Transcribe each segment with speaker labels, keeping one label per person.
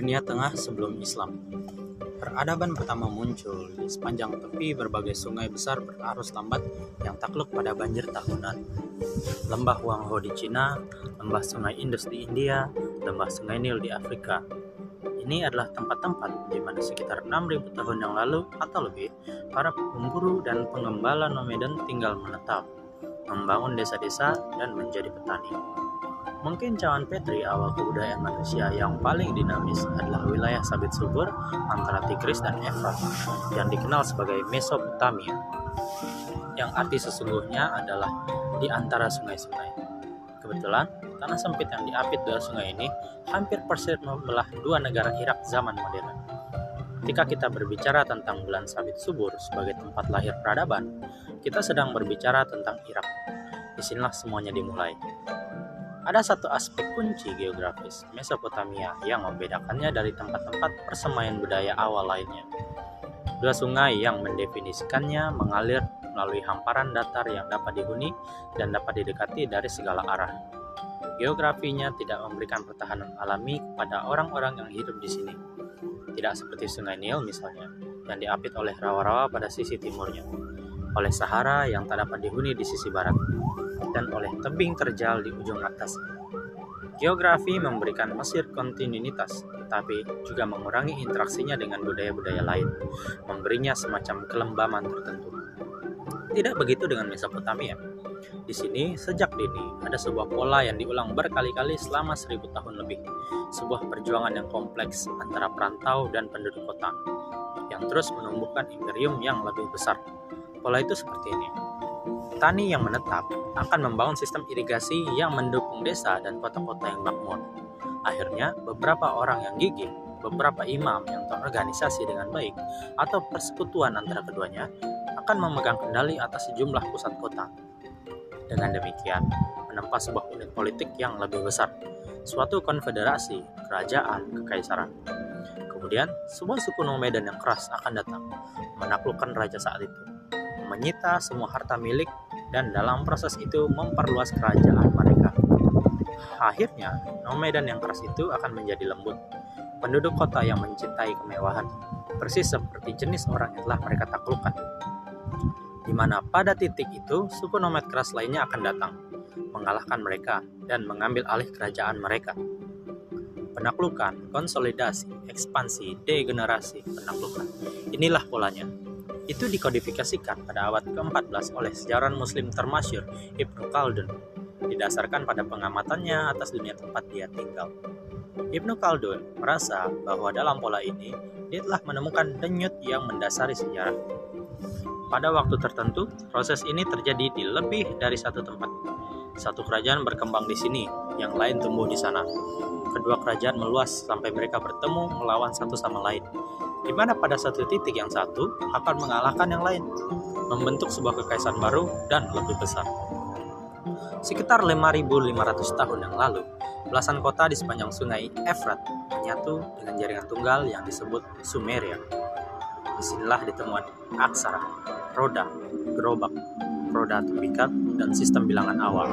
Speaker 1: dunia tengah sebelum Islam. Peradaban pertama muncul di sepanjang tepi berbagai sungai besar berarus lambat yang takluk pada banjir tahunan. Lembah Huangho di Cina, lembah sungai Indus di India, lembah sungai Nil di Afrika. Ini adalah tempat-tempat di mana sekitar 6.000 tahun yang lalu atau lebih, para pemburu dan pengembala nomaden tinggal menetap, membangun desa-desa, dan menjadi petani. Mungkin cawan Petri awal kebudayaan manusia yang paling dinamis adalah wilayah sabit subur antara Tigris dan Efrat yang dikenal sebagai Mesopotamia yang arti sesungguhnya adalah di antara sungai-sungai. Kebetulan, tanah sempit yang diapit dua sungai ini hampir persis membelah dua negara Irak zaman modern. Ketika kita berbicara tentang bulan sabit subur sebagai tempat lahir peradaban, kita sedang berbicara tentang Irak. Di sinilah semuanya dimulai. Ada satu aspek kunci geografis Mesopotamia yang membedakannya dari tempat-tempat persemaian budaya awal lainnya. Dua sungai yang mendefinisikannya mengalir melalui hamparan datar yang dapat dihuni dan dapat didekati dari segala arah. Geografinya tidak memberikan pertahanan alami kepada orang-orang yang hidup di sini. Tidak seperti Sungai Nil misalnya, yang diapit oleh rawa-rawa pada sisi timurnya, oleh Sahara yang tak dapat dihuni di sisi barat, dan oleh tebing terjal di ujung atas. Geografi memberikan Mesir kontinuitas, tetapi juga mengurangi interaksinya dengan budaya-budaya lain, memberinya semacam kelembaman tertentu. Tidak begitu dengan Mesopotamia. Di sini, sejak dini, ada sebuah pola yang diulang berkali-kali selama seribu tahun lebih. Sebuah perjuangan yang kompleks antara perantau dan penduduk kota, yang terus menumbuhkan imperium yang lebih besar. Pola itu seperti ini Petani yang menetap akan membangun sistem irigasi yang mendukung desa dan kota-kota yang makmur. Akhirnya, beberapa orang yang gigih, beberapa imam yang terorganisasi dengan baik, atau persekutuan antara keduanya akan memegang kendali atas sejumlah pusat kota. Dengan demikian, menempa sebuah unit politik yang lebih besar, suatu konfederasi, kerajaan, kekaisaran. Kemudian, sebuah suku nomaden yang keras akan datang, menaklukkan raja saat itu, menyita semua harta milik dan dalam proses itu memperluas kerajaan mereka. Akhirnya, nomaden yang keras itu akan menjadi lembut, penduduk kota yang mencintai kemewahan, persis seperti jenis orang yang telah mereka taklukkan. Di mana pada titik itu, suku nomad keras lainnya akan datang, mengalahkan mereka, dan mengambil alih kerajaan mereka. Penaklukan, konsolidasi, ekspansi, degenerasi, penaklukan. Inilah polanya itu dikodifikasikan pada abad ke-14 oleh sejarawan muslim termasyur Ibnu Khaldun didasarkan pada pengamatannya atas dunia tempat dia tinggal. Ibnu Khaldun merasa bahwa dalam pola ini dia telah menemukan denyut yang mendasari sejarah. Pada waktu tertentu, proses ini terjadi di lebih dari satu tempat. Satu kerajaan berkembang di sini, yang lain tumbuh di sana. Kedua kerajaan meluas sampai mereka bertemu melawan satu sama lain di mana pada satu titik yang satu akan mengalahkan yang lain, membentuk sebuah kekaisaran baru dan lebih besar. Sekitar 5.500 tahun yang lalu, belasan kota di sepanjang sungai Efrat menyatu dengan jaringan tunggal yang disebut Sumeria. Di sinilah ditemukan aksara, roda, gerobak, roda tembikat, dan sistem bilangan awal.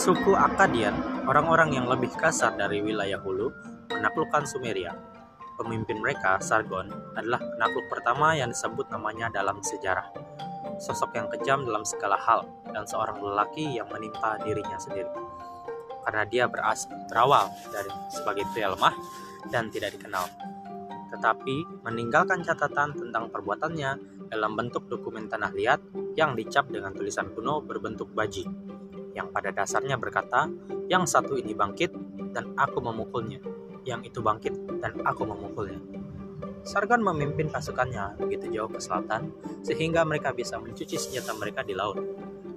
Speaker 1: Suku Akkadian, orang-orang yang lebih kasar dari wilayah hulu, menaklukkan Sumeria Pemimpin mereka, Sargon, adalah penakluk pertama yang disebut namanya dalam sejarah. Sosok yang kejam dalam segala hal dan seorang lelaki yang menimpa dirinya sendiri. Karena dia berasal berawal dari sebagai pria lemah dan tidak dikenal. Tetapi meninggalkan catatan tentang perbuatannya dalam bentuk dokumen tanah liat yang dicap dengan tulisan kuno berbentuk baji yang pada dasarnya berkata, yang satu ini bangkit dan aku memukulnya yang itu bangkit dan aku memukulnya. Sargon memimpin pasukannya begitu jauh ke selatan sehingga mereka bisa mencuci senjata mereka di laut.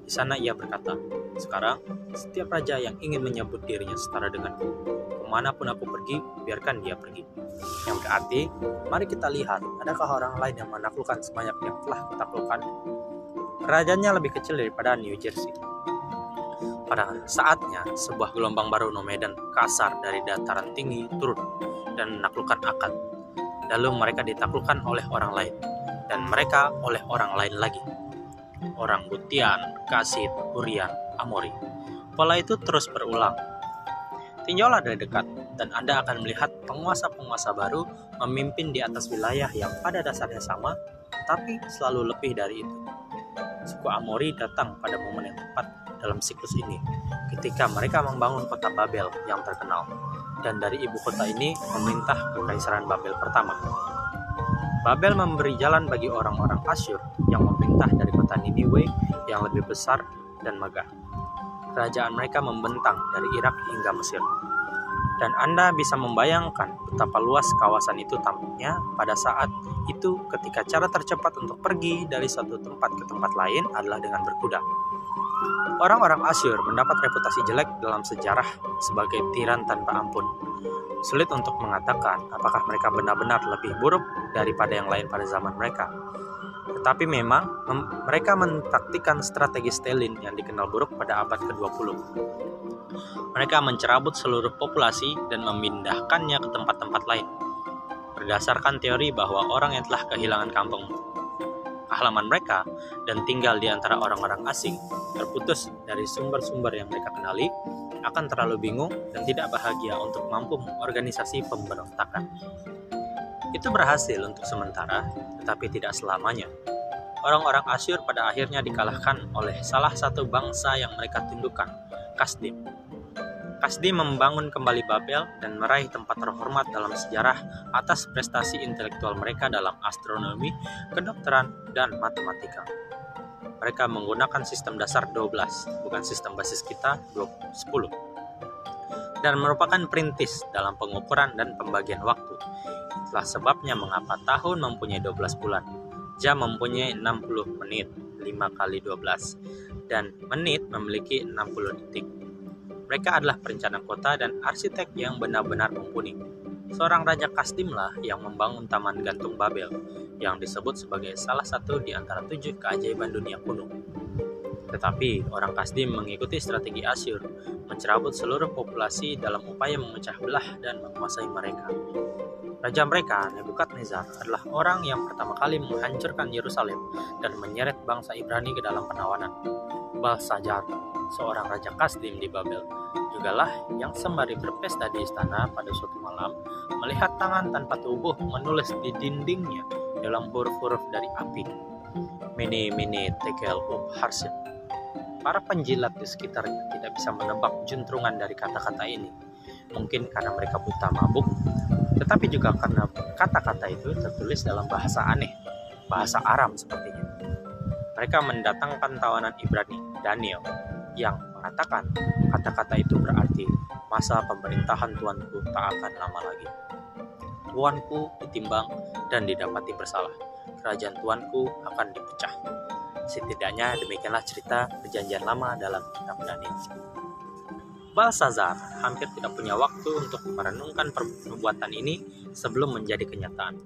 Speaker 1: Di sana ia berkata, sekarang setiap raja yang ingin menyebut dirinya setara denganku, ke mana pun aku pergi, biarkan dia pergi. Yang berarti, mari kita lihat, adakah orang lain yang menaklukkan sebanyak yang telah kutaklukkan? Kerajaannya lebih kecil daripada New Jersey, pada saatnya, sebuah gelombang baru nomaden kasar dari dataran tinggi turun dan menaklukkan akad. Lalu mereka ditaklukkan oleh orang lain, dan mereka oleh orang lain lagi. Orang Butian, Kasit, Urian, Amori. Pola itu terus berulang. Tinjaulah dari dekat, dan Anda akan melihat penguasa-penguasa baru memimpin di atas wilayah yang pada dasarnya sama, tapi selalu lebih dari itu. Suku Amori datang pada momen yang tepat dalam siklus ini, ketika mereka membangun kota Babel yang terkenal, dan dari ibu kota ini memerintah kekaisaran Babel pertama. Babel memberi jalan bagi orang-orang Asyur yang memerintah dari kota Niniwe yang lebih besar dan megah. Kerajaan mereka membentang dari Irak hingga Mesir. Dan Anda bisa membayangkan betapa luas kawasan itu tampaknya pada saat itu ketika cara tercepat untuk pergi dari satu tempat ke tempat lain adalah dengan berkuda. Orang-orang Asyur mendapat reputasi jelek dalam sejarah sebagai tiran tanpa ampun. Sulit untuk mengatakan apakah mereka benar-benar lebih buruk daripada yang lain pada zaman mereka. Tetapi memang mem mereka mentaktikan strategi Stalin yang dikenal buruk pada abad ke-20. Mereka mencerabut seluruh populasi dan memindahkannya ke tempat-tempat lain. Berdasarkan teori bahwa orang yang telah kehilangan kampung halaman mereka dan tinggal di antara orang-orang asing, terputus dari sumber-sumber yang mereka kenali, akan terlalu bingung dan tidak bahagia untuk mampu mengorganisasi pemberontakan. Itu berhasil untuk sementara, tetapi tidak selamanya. Orang-orang Asyur pada akhirnya dikalahkan oleh salah satu bangsa yang mereka tundukkan, Kasdim. Kasdim membangun kembali Babel dan meraih tempat terhormat dalam sejarah atas prestasi intelektual mereka dalam astronomi, kedokteran, dan matematika. Mereka menggunakan sistem dasar 12, bukan sistem basis kita 10. Dan merupakan perintis dalam pengukuran dan pembagian waktu. Itulah sebabnya mengapa tahun mempunyai 12 bulan, jam mempunyai 60 menit, 5 kali 12, dan menit memiliki 60 detik. Mereka adalah perencana kota dan arsitek yang benar-benar mumpuni. Seorang Raja Kastimlah yang membangun Taman Gantung Babel, yang disebut sebagai salah satu di antara tujuh keajaiban dunia kuno. Tetapi orang Kasdim mengikuti strategi Asyur, mencerabut seluruh populasi dalam upaya memecah belah dan menguasai mereka. Raja mereka, Nebukadnezar, adalah orang yang pertama kali menghancurkan Yerusalem dan menyeret bangsa Ibrani ke dalam penawanan. Balsajar, seorang raja Kasdim di Babel, jugalah yang sembari berpesta di istana pada suatu malam, melihat tangan tanpa tubuh menulis di dindingnya dalam huruf-huruf dari api. Mene mene tekel up harsin. Para penjilat di sekitarnya tidak bisa menebak juntrungan dari kata-kata ini. Mungkin karena mereka buta mabuk, tetapi juga karena kata-kata itu tertulis dalam bahasa aneh, bahasa Aram sepertinya. Mereka mendatangkan tawanan Ibrani, Daniel, yang mengatakan kata-kata itu berarti masa pemerintahan tuanku tak akan lama lagi. Tuanku ditimbang dan didapati bersalah. Kerajaan tuanku akan dipecah. Setidaknya demikianlah cerita perjanjian lama dalam kitab Daniel. Balsazar hampir tidak punya waktu untuk merenungkan perbuatan ini sebelum menjadi kenyataan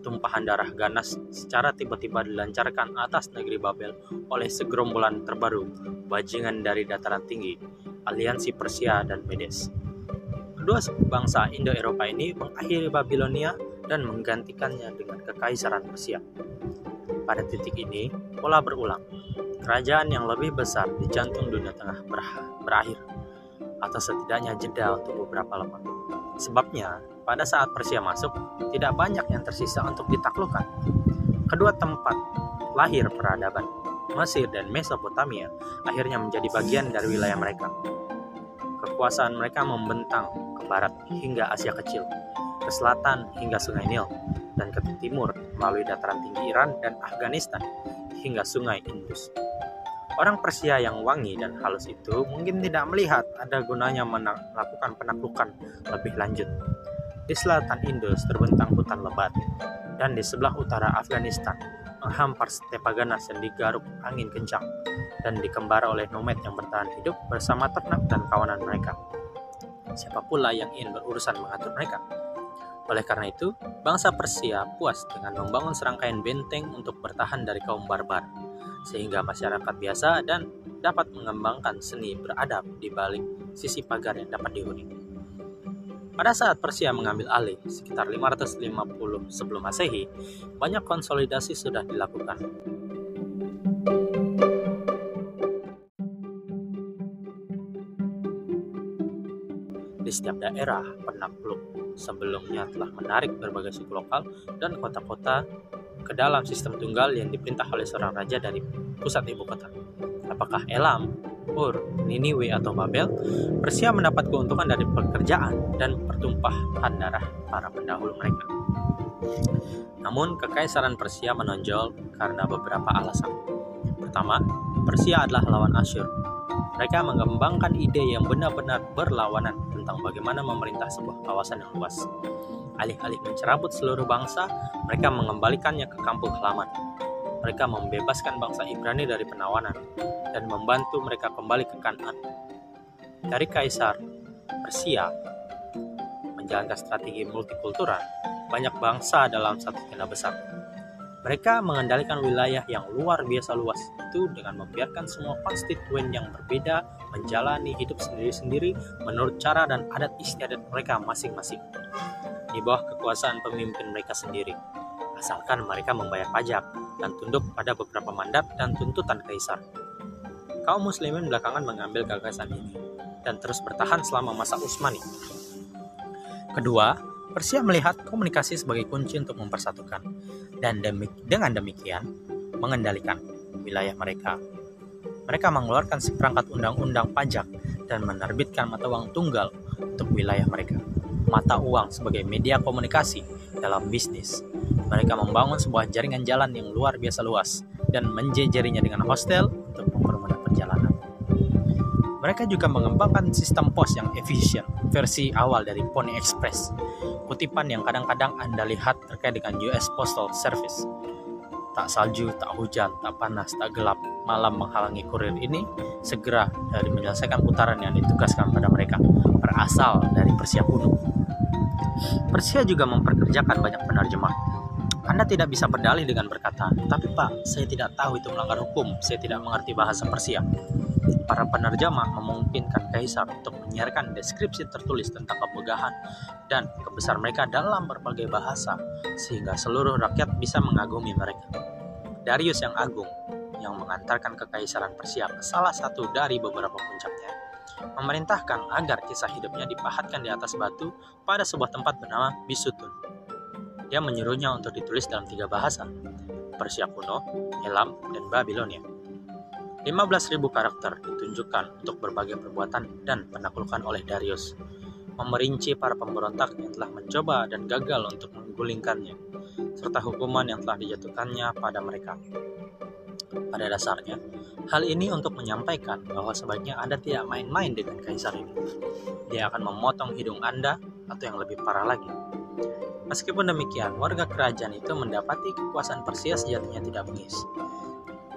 Speaker 1: tumpahan darah ganas secara tiba-tiba dilancarkan atas negeri Babel oleh segerombolan terbaru, bajingan dari dataran tinggi, aliansi Persia dan Medes. Kedua bangsa Indo-Eropa ini mengakhiri Babilonia dan menggantikannya dengan kekaisaran Persia. Pada titik ini, pola berulang. Kerajaan yang lebih besar di jantung dunia tengah berakhir, atau setidaknya jeda untuk beberapa lama. Sebabnya, pada saat Persia masuk, tidak banyak yang tersisa untuk ditaklukkan. Kedua tempat lahir peradaban, Mesir dan Mesopotamia, akhirnya menjadi bagian dari wilayah mereka. Kekuasaan mereka membentang ke barat hingga Asia Kecil, ke selatan hingga Sungai Nil, dan ke timur melalui dataran tinggi Iran dan Afghanistan hingga Sungai Indus. Orang Persia yang wangi dan halus itu mungkin tidak melihat ada gunanya melakukan penaklukan lebih lanjut di selatan Indus terbentang hutan lebat, dan di sebelah utara Afghanistan menghampar stepa ganas yang digaruk angin kencang dan dikembara oleh nomad yang bertahan hidup bersama ternak dan kawanan mereka. Siapa pula yang ingin berurusan mengatur mereka? Oleh karena itu, bangsa Persia puas dengan membangun serangkaian benteng untuk bertahan dari kaum barbar, sehingga masyarakat biasa dan dapat mengembangkan seni beradab di balik sisi pagar yang dapat dihuni. Pada saat Persia mengambil alih sekitar 550 sebelum Masehi, banyak konsolidasi sudah dilakukan. Di setiap daerah penakluk sebelumnya telah menarik berbagai suku lokal dan kota-kota ke dalam sistem tunggal yang diperintah oleh seorang raja dari pusat ibu kota. Apakah Elam, Ur, Niniwe, atau Babel, Persia mendapat keuntungan dari pekerjaan dan pertumpahan darah para pendahulu mereka. Namun, kekaisaran Persia menonjol karena beberapa alasan. Pertama, Persia adalah lawan Asyur mereka mengembangkan ide yang benar-benar berlawanan tentang bagaimana memerintah sebuah kawasan yang luas. Alih-alih mencerabut seluruh bangsa, mereka mengembalikannya ke kampung halaman. Mereka membebaskan bangsa Ibrani dari penawanan dan membantu mereka kembali ke Kanan. Dari Kaisar Persia menjalankan strategi multikultural, banyak bangsa dalam satu tenda besar mereka mengendalikan wilayah yang luar biasa luas itu dengan membiarkan semua konstituen yang berbeda menjalani hidup sendiri-sendiri menurut cara dan adat istiadat mereka masing-masing. Di bawah kekuasaan pemimpin mereka sendiri, asalkan mereka membayar pajak dan tunduk pada beberapa mandat dan tuntutan kaisar. Kaum muslimin belakangan mengambil gagasan ini dan terus bertahan selama masa Utsmani. Kedua, Persia melihat komunikasi sebagai kunci untuk mempersatukan dan demik dengan demikian mengendalikan wilayah mereka. Mereka mengeluarkan seperangkat undang-undang pajak dan menerbitkan mata uang tunggal untuk wilayah mereka. Mata uang sebagai media komunikasi dalam bisnis. Mereka membangun sebuah jaringan jalan yang luar biasa luas dan menjejerinya dengan hostel untuk mempermudah perjalanan. Mereka juga mengembangkan sistem pos yang efisien, versi awal dari Pony Express, kutipan yang kadang-kadang Anda lihat terkait dengan US Postal Service. Tak salju, tak hujan, tak panas, tak gelap, malam menghalangi kurir ini segera dari menyelesaikan putaran yang ditugaskan pada mereka, berasal dari Persia kuno. Persia juga memperkerjakan banyak penerjemah. Anda tidak bisa berdalih dengan berkata, tapi Pak, saya tidak tahu itu melanggar hukum, saya tidak mengerti bahasa Persia. Para penerjemah memungkinkan kaisar untuk menyiarkan deskripsi tertulis tentang kemegahan dan kebesar mereka dalam berbagai bahasa, sehingga seluruh rakyat bisa mengagumi mereka. Darius yang agung, yang mengantarkan kekaisaran Persia ke salah satu dari beberapa puncaknya, memerintahkan agar kisah hidupnya dipahatkan di atas batu pada sebuah tempat bernama Bisutun. Dia menyuruhnya untuk ditulis dalam tiga bahasa, Persia kuno, Elam, dan Babilonia. 15.000 karakter ditunjukkan untuk berbagai perbuatan dan penaklukan oleh Darius, memerinci para pemberontak yang telah mencoba dan gagal untuk menggulingkannya, serta hukuman yang telah dijatuhkannya pada mereka. Pada dasarnya, hal ini untuk menyampaikan bahwa sebaiknya Anda tidak main-main dengan kaisar ini. Dia akan memotong hidung Anda atau yang lebih parah lagi. Meskipun demikian, warga kerajaan itu mendapati kekuasaan Persia sejatinya tidak bengis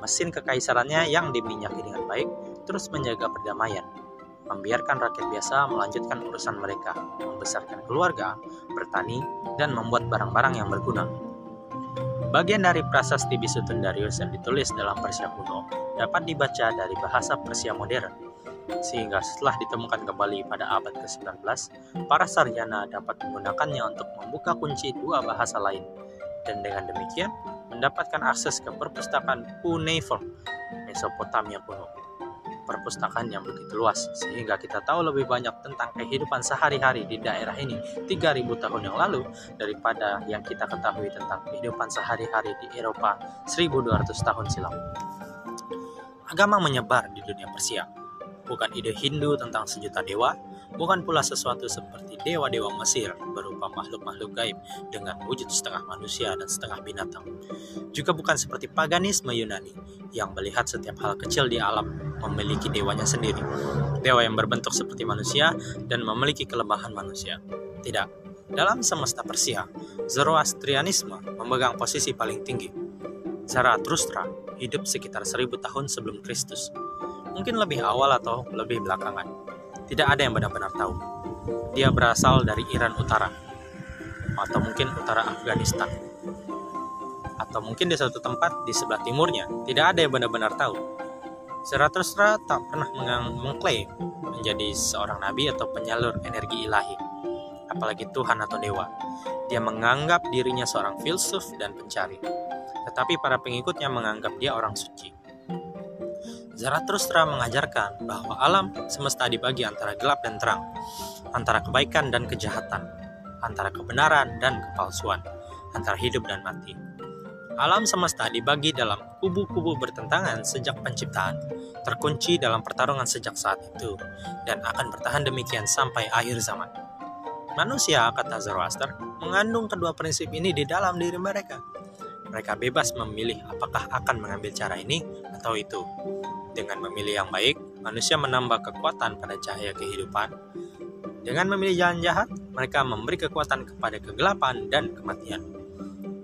Speaker 1: mesin kekaisarannya yang diminyaki dengan baik terus menjaga perdamaian, membiarkan rakyat biasa melanjutkan urusan mereka, membesarkan keluarga, bertani, dan membuat barang-barang yang berguna. Bagian dari prasasti Bisutun Darius yang ditulis dalam Persia kuno dapat dibaca dari bahasa Persia modern, sehingga setelah ditemukan kembali pada abad ke-19, para sarjana dapat menggunakannya untuk membuka kunci dua bahasa lain, dan dengan demikian mendapatkan akses ke perpustakaan cuneiform Mesopotamia kuno. Perpustakaan yang begitu luas sehingga kita tahu lebih banyak tentang kehidupan sehari-hari di daerah ini 3000 tahun yang lalu daripada yang kita ketahui tentang kehidupan sehari-hari di Eropa 1200 tahun silam. Agama menyebar di dunia Persia, bukan ide Hindu tentang sejuta dewa, bukan pula sesuatu seperti dewa-dewa Mesir berupa makhluk-makhluk gaib dengan wujud setengah manusia dan setengah binatang. Juga bukan seperti paganisme Yunani yang melihat setiap hal kecil di alam memiliki dewanya sendiri. Dewa yang berbentuk seperti manusia dan memiliki kelemahan manusia. Tidak, dalam semesta Persia, Zoroastrianisme memegang posisi paling tinggi. Zarathustra hidup sekitar seribu tahun sebelum Kristus. Mungkin lebih awal atau lebih belakangan tidak ada yang benar-benar tahu. Dia berasal dari Iran Utara, atau mungkin utara Afghanistan, atau mungkin di suatu tempat di sebelah timurnya. Tidak ada yang benar-benar tahu. Zarathustra tak pernah mengklaim menjadi seorang nabi atau penyalur energi ilahi, apalagi Tuhan atau dewa. Dia menganggap dirinya seorang filsuf dan pencari, tetapi para pengikutnya menganggap dia orang suci. Zarathustra mengajarkan bahwa alam semesta dibagi antara gelap dan terang. antara kebaikan dan kejahatan, antara kebenaran dan kepalsuan, antara hidup dan mati. Alam semesta dibagi dalam kubu-kubu bertentangan sejak penciptaan, terkunci dalam pertarungan sejak saat itu, dan akan bertahan demikian sampai akhir zaman. Manusia, kata Zoroaster, mengandung kedua prinsip ini di dalam diri mereka. Mereka bebas memilih apakah akan mengambil cara ini atau itu. Dengan memilih yang baik, manusia menambah kekuatan pada cahaya kehidupan. Dengan memilih jalan jahat, mereka memberi kekuatan kepada kegelapan dan kematian.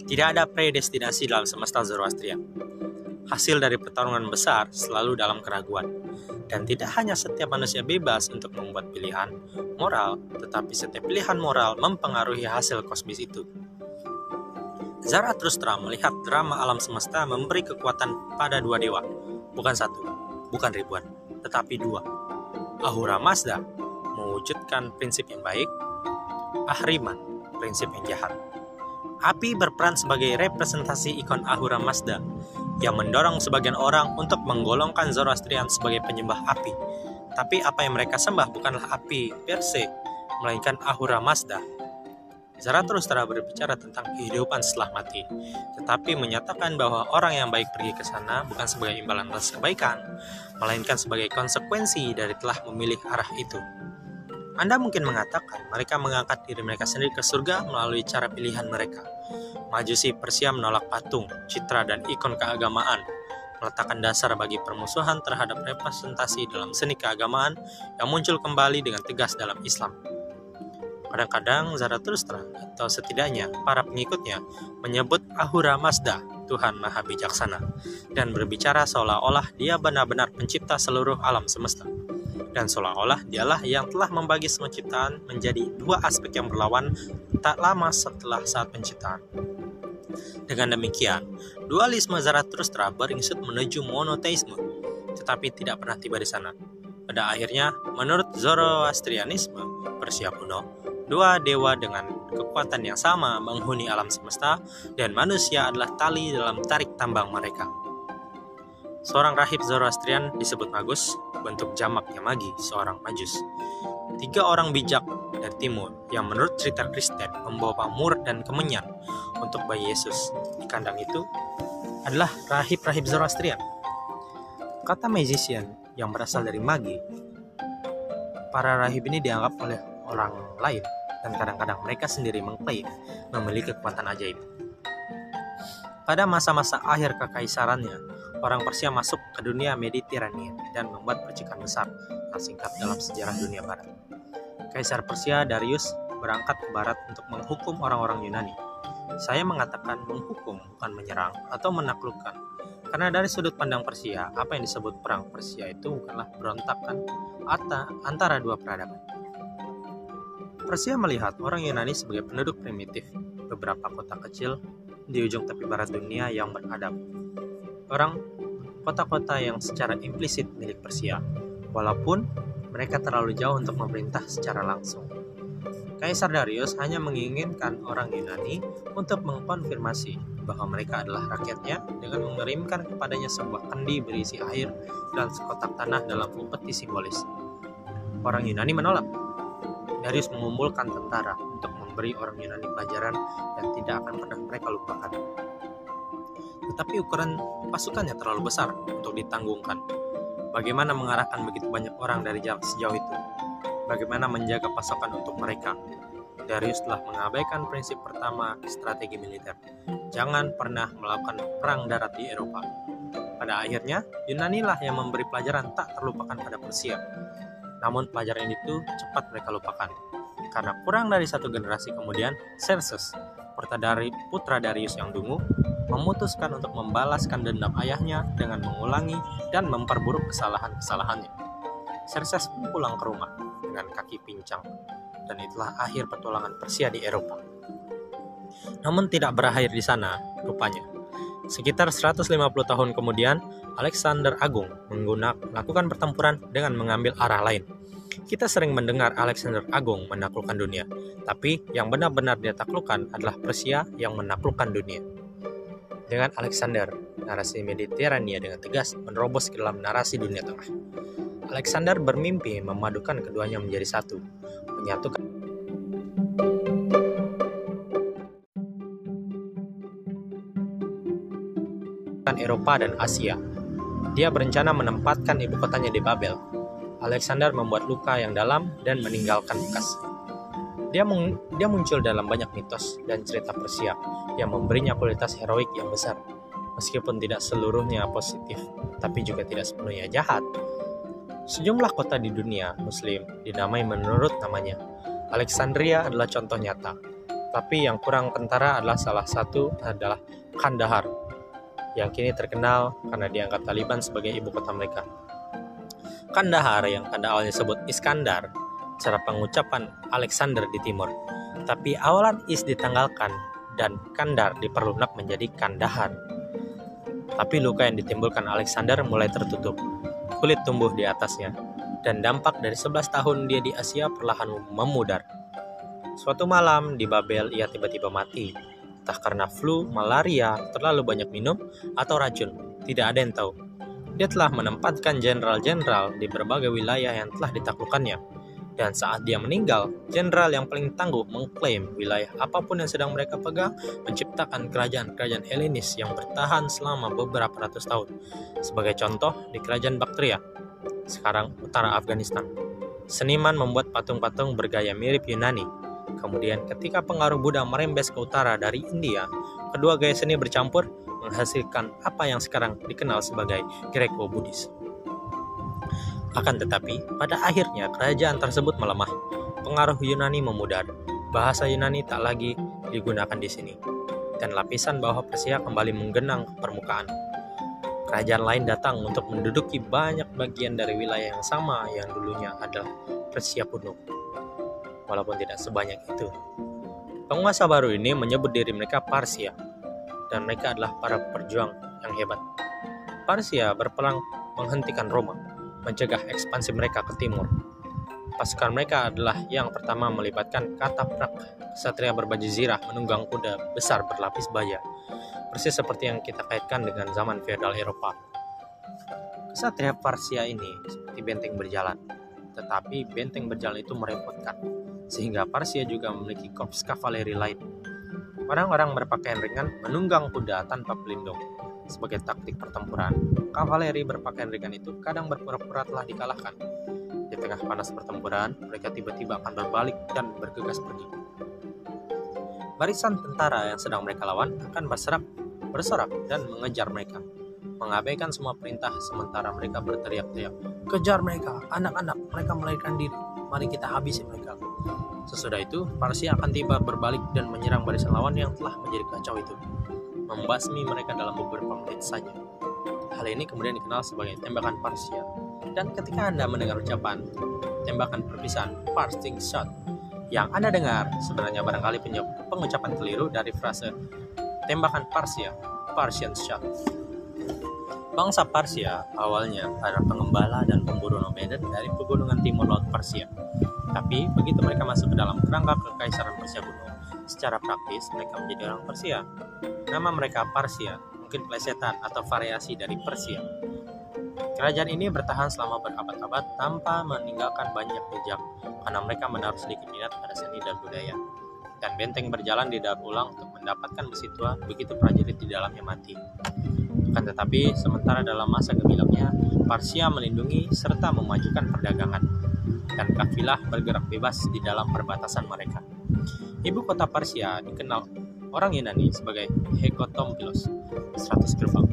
Speaker 1: Tidak ada predestinasi dalam semesta Zoroastrian. Hasil dari pertarungan besar selalu dalam keraguan. Dan tidak hanya setiap manusia bebas untuk membuat pilihan moral, tetapi setiap pilihan moral mempengaruhi hasil kosmis itu. Zarathustra melihat drama alam semesta memberi kekuatan pada dua dewa, bukan satu, bukan ribuan, tetapi dua. Ahura Mazda mewujudkan prinsip yang baik, Ahriman prinsip yang jahat. Api berperan sebagai representasi ikon Ahura Mazda yang mendorong sebagian orang untuk menggolongkan Zoroastrian sebagai penyembah api. Tapi apa yang mereka sembah bukanlah api per se, melainkan Ahura Mazda. Zarathustra berbicara tentang kehidupan setelah mati, tetapi menyatakan bahwa orang yang baik pergi ke sana bukan sebagai imbalan atas kebaikan, melainkan sebagai konsekuensi dari telah memilih arah itu. Anda mungkin mengatakan mereka mengangkat diri mereka sendiri ke surga melalui cara pilihan mereka. Majusi Persia menolak patung, citra, dan ikon keagamaan, meletakkan dasar bagi permusuhan terhadap representasi dalam seni keagamaan yang muncul kembali dengan tegas dalam Islam. Kadang-kadang Zarathustra atau setidaknya para pengikutnya menyebut Ahura Mazda, Tuhan Maha Bijaksana, dan berbicara seolah-olah dia benar-benar pencipta seluruh alam semesta dan seolah-olah dialah yang telah membagi semua ciptaan menjadi dua aspek yang berlawan tak lama setelah saat penciptaan. Dengan demikian, dualisme Zarathustra beringsut menuju monoteisme, tetapi tidak pernah tiba di sana. Pada akhirnya, menurut Zoroastrianisme Persia kuno, dua dewa dengan kekuatan yang sama menghuni alam semesta dan manusia adalah tali dalam tarik tambang mereka. Seorang rahib Zoroastrian disebut Magus, bentuk jamaknya Magi, seorang majus. Tiga orang bijak dari timur yang menurut cerita Kristen membawa pamur dan kemenyan untuk bayi Yesus di kandang itu adalah rahib-rahib Zoroastrian. Kata magician yang berasal dari Magi, para rahib ini dianggap oleh orang lain dan kadang-kadang mereka sendiri mengklaim memiliki kekuatan ajaib. Pada masa-masa akhir kekaisarannya, orang Persia masuk ke dunia Mediterania dan membuat percikan besar singkat dalam sejarah dunia barat. Kaisar Persia Darius berangkat ke barat untuk menghukum orang-orang Yunani. Saya mengatakan menghukum bukan menyerang atau menaklukkan. Karena dari sudut pandang Persia, apa yang disebut perang Persia itu bukanlah berontakan antara dua peradaban. Persia melihat orang Yunani sebagai penduduk primitif, beberapa kota kecil di ujung tepi barat dunia yang beradab orang kota-kota yang secara implisit milik Persia, walaupun mereka terlalu jauh untuk memerintah secara langsung. Kaisar Darius hanya menginginkan orang Yunani untuk mengkonfirmasi bahwa mereka adalah rakyatnya dengan mengirimkan kepadanya sebuah kendi berisi air dan sekotak tanah dalam upeti simbolis. Orang Yunani menolak. Darius mengumpulkan tentara untuk memberi orang Yunani pelajaran yang tidak akan pernah mereka lupakan tetapi ukuran pasukannya terlalu besar untuk ditanggungkan. Bagaimana mengarahkan begitu banyak orang dari jarak sejauh itu? Bagaimana menjaga pasokan untuk mereka? Darius telah mengabaikan prinsip pertama strategi militer. Jangan pernah melakukan perang darat di Eropa. Pada akhirnya, Yunani lah yang memberi pelajaran tak terlupakan pada Persia. Namun pelajaran itu cepat mereka lupakan. Karena kurang dari satu generasi kemudian, Xerxes, putra Darius yang dungu, memutuskan untuk membalaskan dendam ayahnya dengan mengulangi dan memperburuk kesalahan-kesalahannya. Xerxes pulang ke rumah dengan kaki pincang, dan itulah akhir petualangan Persia di Eropa. Namun tidak berakhir di sana, rupanya. Sekitar 150 tahun kemudian, Alexander Agung melakukan pertempuran dengan mengambil arah lain. Kita sering mendengar Alexander Agung menaklukkan dunia, tapi yang benar-benar dia taklukkan adalah Persia yang menaklukkan dunia. Dengan Alexander, narasi Mediterania dengan tegas menerobos ke dalam narasi dunia tengah. Alexander bermimpi memadukan keduanya menjadi satu, menyatukan Eropa dan Asia. Dia berencana menempatkan ibu kotanya di Babel. Alexander membuat luka yang dalam dan meninggalkan bekas. Dia, mung dia muncul dalam banyak mitos dan cerita Persia yang memberinya kualitas heroik yang besar. Meskipun tidak seluruhnya positif, tapi juga tidak sepenuhnya jahat. Sejumlah kota di dunia muslim dinamai menurut namanya. Alexandria adalah contoh nyata. Tapi yang kurang kentara adalah salah satu adalah Kandahar yang kini terkenal karena dianggap Taliban sebagai ibu kota mereka. Kandahar yang pada awalnya disebut Iskandar, cara pengucapan Alexander di timur. Tapi awalan is ditanggalkan dan Kandar diperlunak menjadi Kandahar. Tapi luka yang ditimbulkan Alexander mulai tertutup. Kulit tumbuh di atasnya, dan dampak dari 11 tahun dia di Asia perlahan memudar. Suatu malam di Babel ia tiba-tiba mati entah karena flu, malaria, terlalu banyak minum, atau racun. Tidak ada yang tahu. Dia telah menempatkan jenderal-jenderal di berbagai wilayah yang telah ditaklukkannya. Dan saat dia meninggal, jenderal yang paling tangguh mengklaim wilayah apa pun yang sedang mereka pegang menciptakan kerajaan-kerajaan Helenis yang bertahan selama beberapa ratus tahun. Sebagai contoh, di kerajaan Baktria, sekarang utara Afghanistan. Seniman membuat patung-patung bergaya mirip Yunani Kemudian ketika pengaruh Buddha merembes ke utara dari India, kedua gaya seni bercampur menghasilkan apa yang sekarang dikenal sebagai Greco-Buddhis. Akan tetapi, pada akhirnya kerajaan tersebut melemah. Pengaruh Yunani memudar. Bahasa Yunani tak lagi digunakan di sini. Dan lapisan bawah Persia kembali menggenang ke permukaan. Kerajaan lain datang untuk menduduki banyak bagian dari wilayah yang sama yang dulunya adalah Persia kuno walaupun tidak sebanyak itu. Penguasa baru ini menyebut diri mereka Parsia, dan mereka adalah para perjuang yang hebat. Parsia berperang menghentikan Roma, mencegah ekspansi mereka ke timur. Pasukan mereka adalah yang pertama melibatkan kata prak kesatria berbaju zirah menunggang kuda besar berlapis baja, persis seperti yang kita kaitkan dengan zaman feodal Eropa. Kesatria Parsia ini seperti benteng berjalan, tetapi benteng berjalan itu merepotkan sehingga Parsia juga memiliki korps kavaleri lain. Orang-orang berpakaian ringan menunggang kuda tanpa pelindung. Sebagai taktik pertempuran, kavaleri berpakaian ringan itu kadang berpura-pura telah dikalahkan. Di tengah panas pertempuran, mereka tiba-tiba akan berbalik dan bergegas pergi. Barisan tentara yang sedang mereka lawan akan berserak, bersorak, dan mengejar mereka mengabaikan semua perintah sementara mereka berteriak-teriak, "Kejar mereka, anak-anak, mereka melarikan diri. Mari kita habisi mereka." Sesudah itu, Parsia akan tiba berbalik dan menyerang barisan lawan yang telah menjadi kacau itu, membasmi mereka dalam beberapa menit saja. Hal ini kemudian dikenal sebagai tembakan Parsia. Dan ketika Anda mendengar ucapan tembakan perpisahan parting shot yang Anda dengar sebenarnya barangkali pengucapan keliru dari frase tembakan Parsia, Parsian shot. Bangsa Parsia awalnya adalah pengembala dan pemburu nomeden dari pegunungan timur laut Persia. Tapi begitu mereka masuk ke dalam kerangka kekaisaran Persia kuno, secara praktis mereka menjadi orang Persia. Nama mereka Parsia, mungkin plesetan atau variasi dari Persia. Kerajaan ini bertahan selama berabad-abad tanpa meninggalkan banyak jejak karena mereka menaruh sedikit minat pada seni dan budaya. Dan benteng berjalan di daur ulang untuk mendapatkan besi tua begitu prajurit di dalamnya mati. Akan tetapi, sementara dalam masa gemilangnya, Parsia melindungi serta memajukan perdagangan, dan kafilah bergerak bebas di dalam perbatasan mereka. Ibu kota Parsia dikenal orang Yunani sebagai Hekotompilos, 100 gerbang,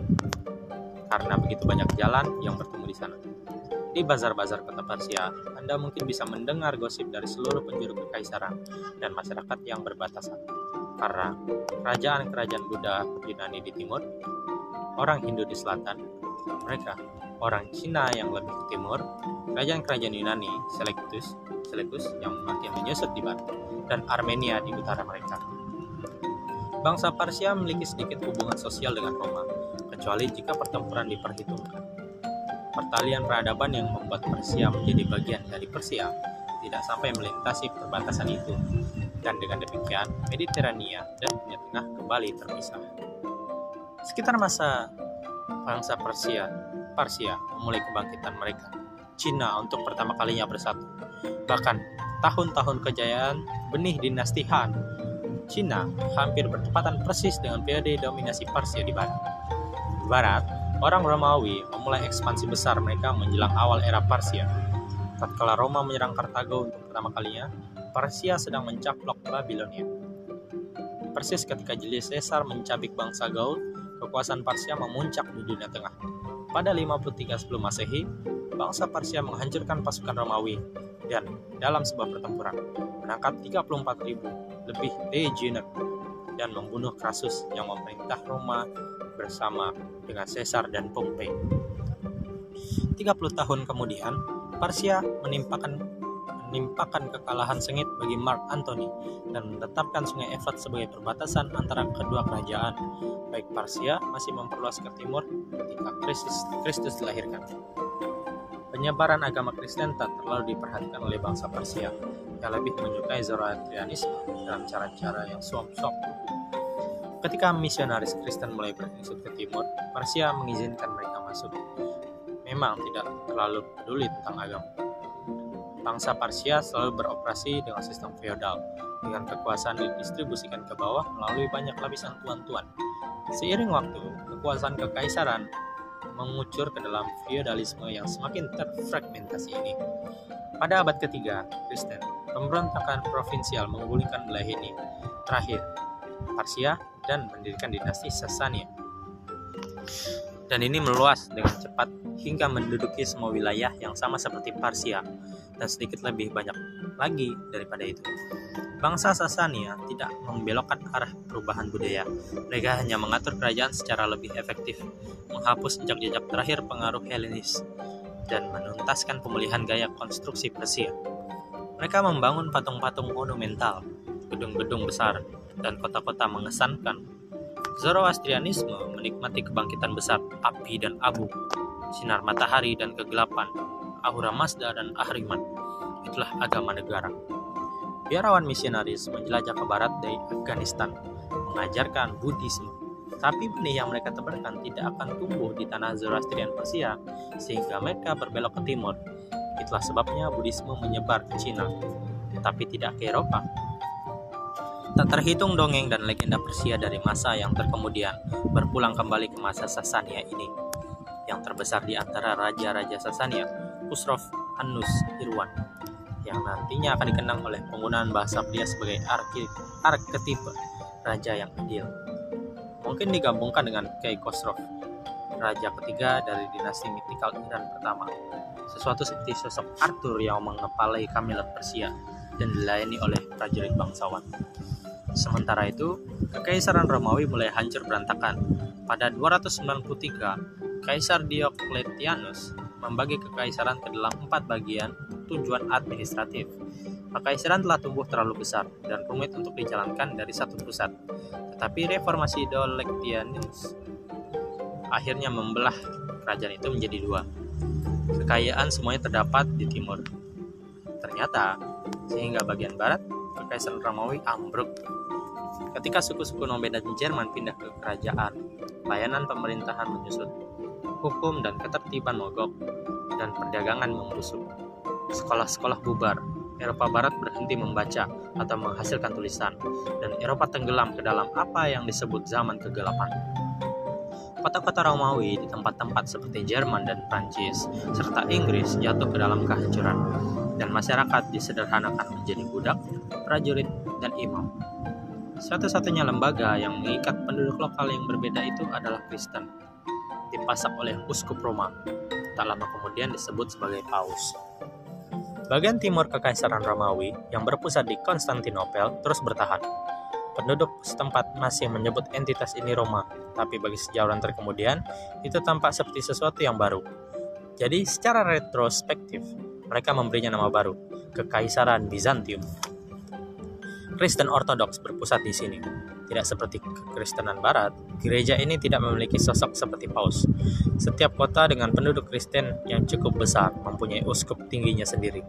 Speaker 1: karena begitu banyak jalan yang bertemu di sana. Di bazar-bazar kota Parsia, Anda mungkin bisa mendengar gosip dari seluruh penjuru kekaisaran dan masyarakat yang berbatasan. Karena kerajaan-kerajaan Buddha Yunani di timur orang Hindu di selatan, mereka orang Cina yang lebih ke timur, kerajaan-kerajaan Yunani, Seleucus, Seleucus yang makin menyusut di barat, dan Armenia di utara mereka. Bangsa Persia memiliki sedikit hubungan sosial dengan Roma, kecuali jika pertempuran diperhitungkan. Pertalian peradaban yang membuat Persia menjadi bagian dari Persia tidak sampai melintasi perbatasan itu, dan dengan demikian Mediterania dan Timur Tengah kembali terpisah. Sekitar masa bangsa Persia, Persia memulai kebangkitan mereka. Cina untuk pertama kalinya bersatu. Bahkan tahun-tahun kejayaan benih dinasti Han, Cina hampir bertepatan persis dengan periode dominasi Persia di barat. Di barat, orang Romawi memulai ekspansi besar mereka menjelang awal era Persia. Tatkala Roma menyerang Kartago untuk pertama kalinya, Persia sedang mencaplok Babilonia. Persis ketika Julius Caesar mencabik bangsa Gaul, kekuasaan Persia memuncak di dunia tengah. Pada 53 sebelum Masehi, bangsa Persia menghancurkan pasukan Romawi dan dalam sebuah pertempuran menangkap 34.000 lebih legioner dan membunuh Crassus yang memerintah Roma bersama dengan Caesar dan Pompei. 30 tahun kemudian, Persia menimpakan menimpakan kekalahan sengit bagi Mark Antony dan menetapkan Sungai Efrat sebagai perbatasan antara kedua kerajaan. Baik Persia masih memperluas ke timur ketika Kristus, Kristus dilahirkan. Penyebaran agama Kristen tak terlalu diperhatikan oleh bangsa Persia yang lebih menyukai Zoroastrianisme dalam cara-cara yang suam-suam. Ketika misionaris Kristen mulai beringsut ke timur, Persia mengizinkan mereka masuk. Memang tidak terlalu peduli tentang agama bangsa Parsia selalu beroperasi dengan sistem feodal, dengan kekuasaan didistribusikan ke bawah melalui banyak lapisan tuan-tuan. Seiring waktu, kekuasaan kekaisaran mengucur ke dalam feodalisme yang semakin terfragmentasi ini. Pada abad ketiga, Kristen, pemberontakan provinsial menggulingkan wilayah ini. Terakhir, Parsia dan mendirikan dinasti Sasania. Dan ini meluas dengan cepat hingga menduduki semua wilayah yang sama seperti Parsia dan sedikit lebih banyak lagi daripada itu. Bangsa Sasania tidak membelokkan arah perubahan budaya. Mereka hanya mengatur kerajaan secara lebih efektif, menghapus jejak-jejak terakhir pengaruh Helenis, dan menuntaskan pemulihan gaya konstruksi Persia. Mereka membangun patung-patung monumental, gedung-gedung besar, dan kota-kota mengesankan. Zoroastrianisme menikmati kebangkitan besar api dan abu, sinar matahari dan kegelapan, Ahura Mazda dan Ahriman. Itulah agama negara. Biarawan misionaris menjelajah ke barat dari Afghanistan, mengajarkan Buddhisme. Tapi benih yang mereka tebarkan tidak akan tumbuh di tanah Zoroastrian Persia, sehingga mereka berbelok ke timur. Itulah sebabnya Buddhisme menyebar ke Cina, tapi tidak ke Eropa. Tak terhitung dongeng dan legenda Persia dari masa yang terkemudian berpulang kembali ke masa Sasania ini. Yang terbesar di antara raja-raja Sasania Khusrov Annus Irwan yang nantinya akan dikenang oleh penggunaan bahasa pria sebagai arketipe raja yang adil. Mungkin digabungkan dengan Kei Khosrow, raja ketiga dari dinasti mitikal Iran pertama. Sesuatu seperti sosok Arthur yang mengepalai Kamilat Persia dan dilayani oleh prajurit bangsawan. Sementara itu, Kekaisaran Romawi mulai hancur berantakan. Pada 293, Kaisar Diocletianus membagi kekaisaran ke dalam empat bagian tujuan administratif. Kekaisaran telah tumbuh terlalu besar dan rumit untuk dijalankan dari satu pusat. Tetapi reformasi Diocletianus akhirnya membelah kerajaan itu menjadi dua. Kekayaan semuanya terdapat di timur. Ternyata, sehingga bagian barat, kekaisaran Romawi ambruk. Ketika suku-suku Nomad dan Jerman pindah ke kerajaan, layanan pemerintahan menyusut hukum dan ketertiban mogok, dan perdagangan membusuk. Sekolah-sekolah bubar, Eropa Barat berhenti membaca atau menghasilkan tulisan, dan Eropa tenggelam ke dalam apa yang disebut zaman kegelapan. Kota-kota Romawi di tempat-tempat seperti Jerman dan Prancis, serta Inggris jatuh ke dalam kehancuran, dan masyarakat disederhanakan menjadi budak, prajurit, dan imam. Satu-satunya lembaga yang mengikat penduduk lokal yang berbeda itu adalah Kristen dipasak oleh uskup Roma. Tak lama kemudian disebut sebagai Paus. Bagian timur Kekaisaran Romawi yang berpusat di Konstantinopel terus bertahan. Penduduk setempat masih menyebut entitas ini Roma, tapi bagi sejauhan terkemudian, itu tampak seperti sesuatu yang baru. Jadi, secara retrospektif, mereka memberinya nama baru, Kekaisaran Bizantium. Kristen Ortodoks berpusat di sini. Tidak seperti kekristenan barat, gereja ini tidak memiliki sosok seperti paus. Setiap kota dengan penduduk Kristen yang cukup besar mempunyai uskup tingginya sendiri.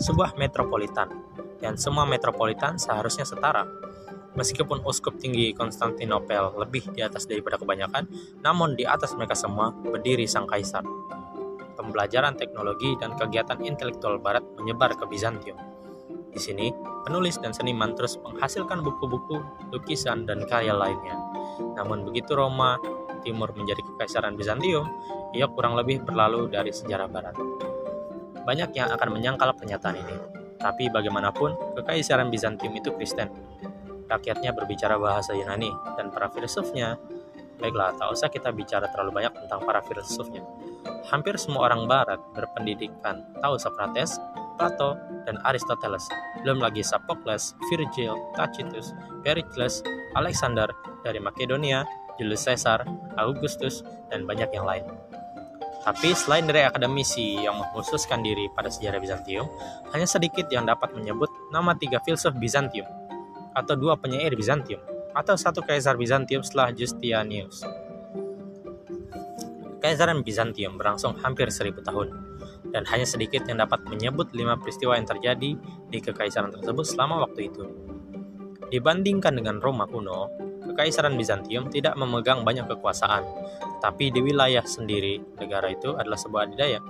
Speaker 1: Sebuah metropolitan, dan semua metropolitan seharusnya setara. Meskipun uskup tinggi Konstantinopel lebih di atas daripada kebanyakan, namun di atas mereka semua berdiri sang kaisar. Pembelajaran teknologi dan kegiatan intelektual barat menyebar ke Bizantium Di sini, penulis dan seniman terus menghasilkan buku-buku, lukisan, dan karya lainnya. Namun begitu Roma Timur menjadi kekaisaran Bizantium, ia kurang lebih berlalu dari sejarah barat. Banyak yang akan menyangkal pernyataan ini, tapi bagaimanapun, kekaisaran Bizantium itu Kristen. Rakyatnya berbicara bahasa Yunani, dan para filsufnya Baiklah, tak usah kita bicara terlalu banyak tentang para filsufnya. Hampir semua orang barat berpendidikan tahu Socrates, Plato, dan Aristoteles, belum lagi Sophocles, Virgil, Tacitus, Pericles, Alexander dari Makedonia, Julius Caesar, Augustus, dan banyak yang lain. Tapi selain dari akademisi yang mengkhususkan diri pada sejarah Bizantium, hanya sedikit yang dapat menyebut nama tiga filsuf Bizantium, atau dua penyair Bizantium, atau satu kaisar Bizantium setelah Justinianus. Kekaisaran Bizantium berlangsung hampir seribu tahun, dan hanya sedikit yang dapat menyebut lima peristiwa yang terjadi di kekaisaran tersebut selama waktu itu. Dibandingkan dengan Roma kuno, Kekaisaran Bizantium tidak memegang banyak kekuasaan, tapi di wilayah sendiri negara itu adalah sebuah adidaya.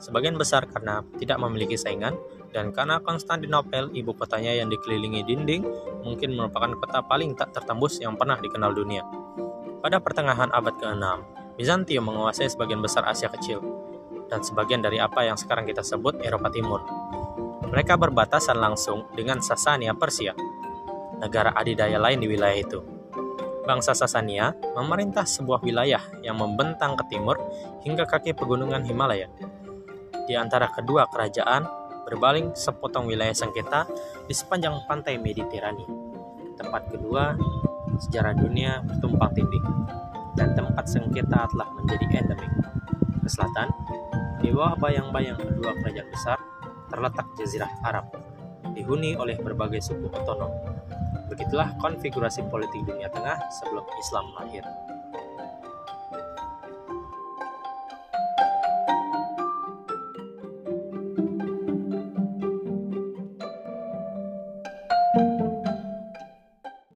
Speaker 1: Sebagian besar karena tidak memiliki saingan, dan karena Konstantinopel, ibu kotanya yang dikelilingi dinding, mungkin merupakan kota paling tak tertembus yang pernah dikenal dunia. Pada pertengahan abad ke-6, Bizantium menguasai sebagian besar Asia Kecil, dan sebagian dari apa yang sekarang kita sebut Eropa Timur. Mereka berbatasan langsung dengan Sasania Persia, negara adidaya lain di wilayah itu. Bangsa Sasania memerintah sebuah wilayah yang membentang ke timur hingga kaki pegunungan Himalaya. Di antara kedua kerajaan berbaling sepotong wilayah sengketa di sepanjang pantai Mediterania. Tempat kedua, sejarah dunia bertumpang tindih, dan tempat sengketa telah menjadi endemik. Ke selatan, di bawah bayang-bayang kedua kerajaan besar, terletak Jazirah Arab, dihuni oleh berbagai suku otonom. Begitulah konfigurasi politik dunia tengah sebelum Islam lahir.